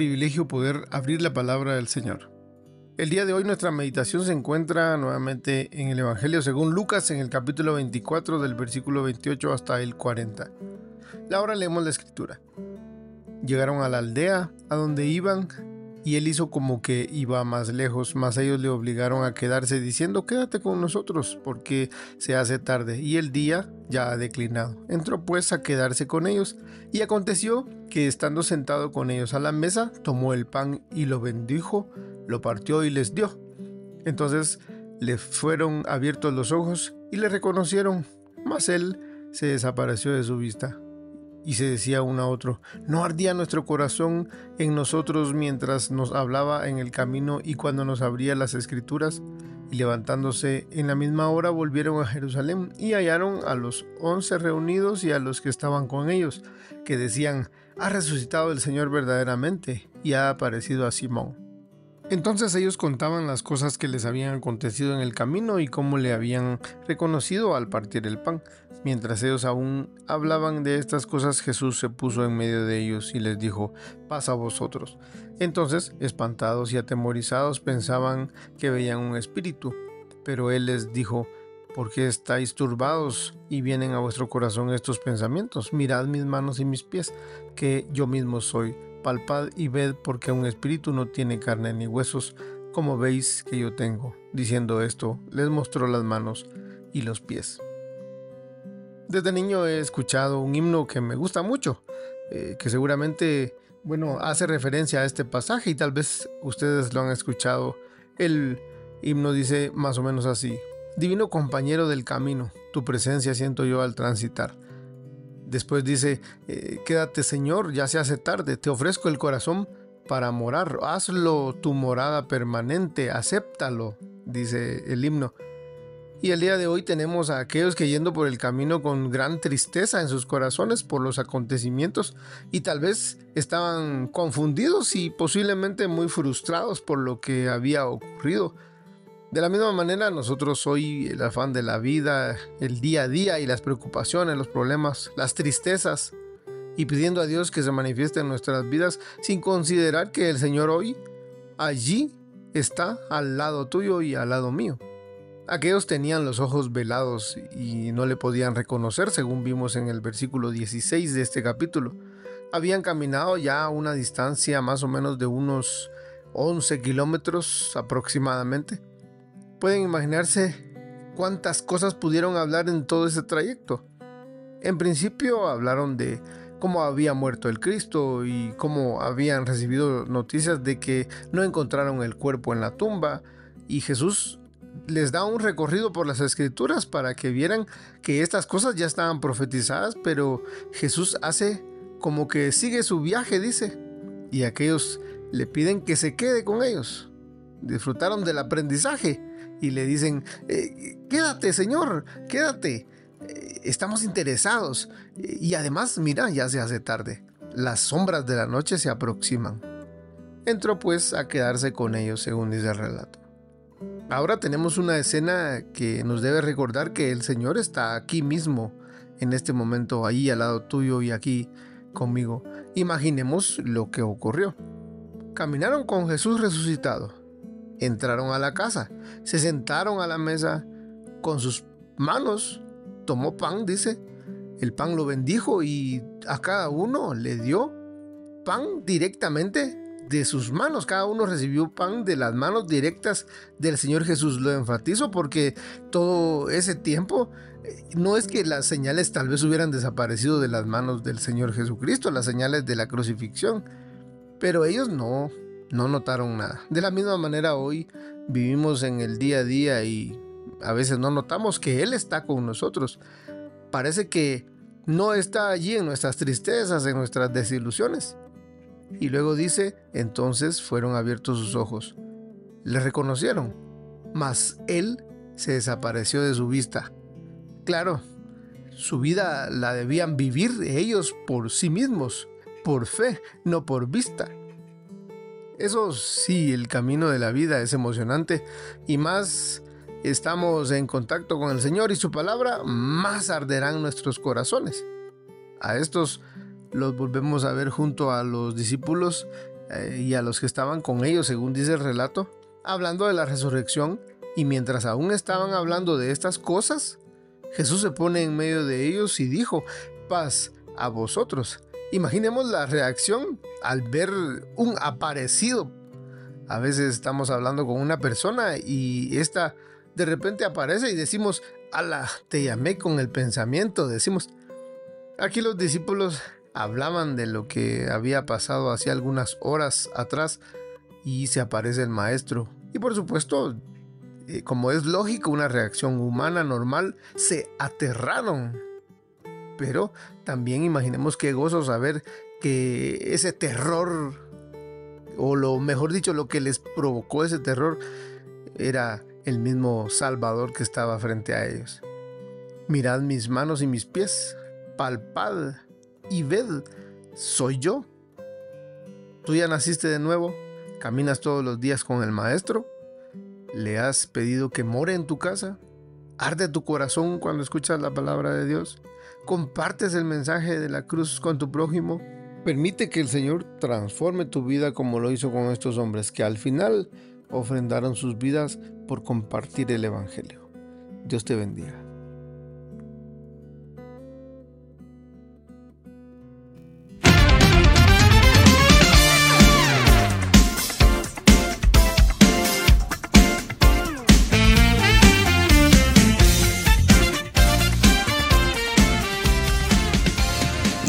Privilegio poder abrir la palabra del Señor. El día de hoy nuestra meditación se encuentra nuevamente en el Evangelio según Lucas en el capítulo 24 del versículo 28 hasta el 40. Ahora leemos la escritura. Llegaron a la aldea a donde iban y él hizo como que iba más lejos, mas ellos le obligaron a quedarse diciendo quédate con nosotros porque se hace tarde y el día ya ha declinado. Entró pues a quedarse con ellos y aconteció que estando sentado con ellos a la mesa, tomó el pan y lo bendijo, lo partió y les dio. Entonces le fueron abiertos los ojos y le reconocieron, mas él se desapareció de su vista. Y se decía uno a otro, ¿no ardía nuestro corazón en nosotros mientras nos hablaba en el camino y cuando nos abría las escrituras? Y levantándose en la misma hora volvieron a Jerusalén y hallaron a los once reunidos y a los que estaban con ellos, que decían, ha resucitado el Señor verdaderamente y ha aparecido a Simón. Entonces ellos contaban las cosas que les habían acontecido en el camino y cómo le habían reconocido al partir el pan. Mientras ellos aún hablaban de estas cosas, Jesús se puso en medio de ellos y les dijo, pasa a vosotros. Entonces, espantados y atemorizados, pensaban que veían un espíritu. Pero él les dijo, ¿por qué estáis turbados y vienen a vuestro corazón estos pensamientos? Mirad mis manos y mis pies, que yo mismo soy. Palpad y ved porque un espíritu no tiene carne ni huesos, como veis que yo tengo. Diciendo esto, les mostró las manos y los pies. Desde niño he escuchado un himno que me gusta mucho, eh, que seguramente, bueno, hace referencia a este pasaje y tal vez ustedes lo han escuchado. El himno dice más o menos así, Divino compañero del camino, tu presencia siento yo al transitar. Después dice, eh, quédate Señor, ya se hace tarde, te ofrezco el corazón para morar, hazlo tu morada permanente, acéptalo, dice el himno. Y el día de hoy tenemos a aquellos que yendo por el camino con gran tristeza en sus corazones por los acontecimientos y tal vez estaban confundidos y posiblemente muy frustrados por lo que había ocurrido. De la misma manera, nosotros hoy el afán de la vida, el día a día y las preocupaciones, los problemas, las tristezas y pidiendo a Dios que se manifieste en nuestras vidas sin considerar que el Señor hoy allí está al lado tuyo y al lado mío. Aquellos tenían los ojos velados y no le podían reconocer, según vimos en el versículo 16 de este capítulo. Habían caminado ya a una distancia más o menos de unos 11 kilómetros aproximadamente. Pueden imaginarse cuántas cosas pudieron hablar en todo ese trayecto. En principio hablaron de cómo había muerto el Cristo y cómo habían recibido noticias de que no encontraron el cuerpo en la tumba y Jesús les da un recorrido por las escrituras para que vieran que estas cosas ya estaban profetizadas, pero Jesús hace como que sigue su viaje, dice, y aquellos le piden que se quede con ellos. Disfrutaron del aprendizaje y le dicen, eh, quédate Señor, quédate, eh, estamos interesados. Y además, mira, ya se hace tarde, las sombras de la noche se aproximan. Entró pues a quedarse con ellos, según dice el relato. Ahora tenemos una escena que nos debe recordar que el Señor está aquí mismo, en este momento, ahí al lado tuyo y aquí conmigo. Imaginemos lo que ocurrió. Caminaron con Jesús resucitado, entraron a la casa, se sentaron a la mesa con sus manos, tomó pan, dice, el pan lo bendijo y a cada uno le dio pan directamente de sus manos. Cada uno recibió pan de las manos directas del Señor Jesús. Lo enfatizo porque todo ese tiempo eh, no es que las señales tal vez hubieran desaparecido de las manos del Señor Jesucristo, las señales de la crucifixión, pero ellos no, no notaron nada. De la misma manera hoy vivimos en el día a día y a veces no notamos que Él está con nosotros. Parece que no está allí en nuestras tristezas, en nuestras desilusiones. Y luego dice, entonces fueron abiertos sus ojos. Le reconocieron, mas él se desapareció de su vista. Claro, su vida la debían vivir ellos por sí mismos, por fe, no por vista. Eso sí, el camino de la vida es emocionante y más estamos en contacto con el Señor y su palabra, más arderán nuestros corazones. A estos los volvemos a ver junto a los discípulos eh, y a los que estaban con ellos, según dice el relato, hablando de la resurrección y mientras aún estaban hablando de estas cosas, Jesús se pone en medio de ellos y dijo, paz a vosotros. Imaginemos la reacción al ver un aparecido. A veces estamos hablando con una persona y esta de repente aparece y decimos, ala, te llamé con el pensamiento. Decimos, aquí los discípulos hablaban de lo que había pasado hace algunas horas atrás y se aparece el maestro. Y por supuesto, eh, como es lógico, una reacción humana normal, se aterraron pero también imaginemos qué gozo saber que ese terror, o lo mejor dicho, lo que les provocó ese terror, era el mismo Salvador que estaba frente a ellos. Mirad mis manos y mis pies, palpad y ved, soy yo. Tú ya naciste de nuevo, caminas todos los días con el Maestro, le has pedido que more en tu casa, arde tu corazón cuando escuchas la palabra de Dios compartes el mensaje de la cruz con tu prójimo. Permite que el Señor transforme tu vida como lo hizo con estos hombres que al final ofrendaron sus vidas por compartir el Evangelio. Dios te bendiga.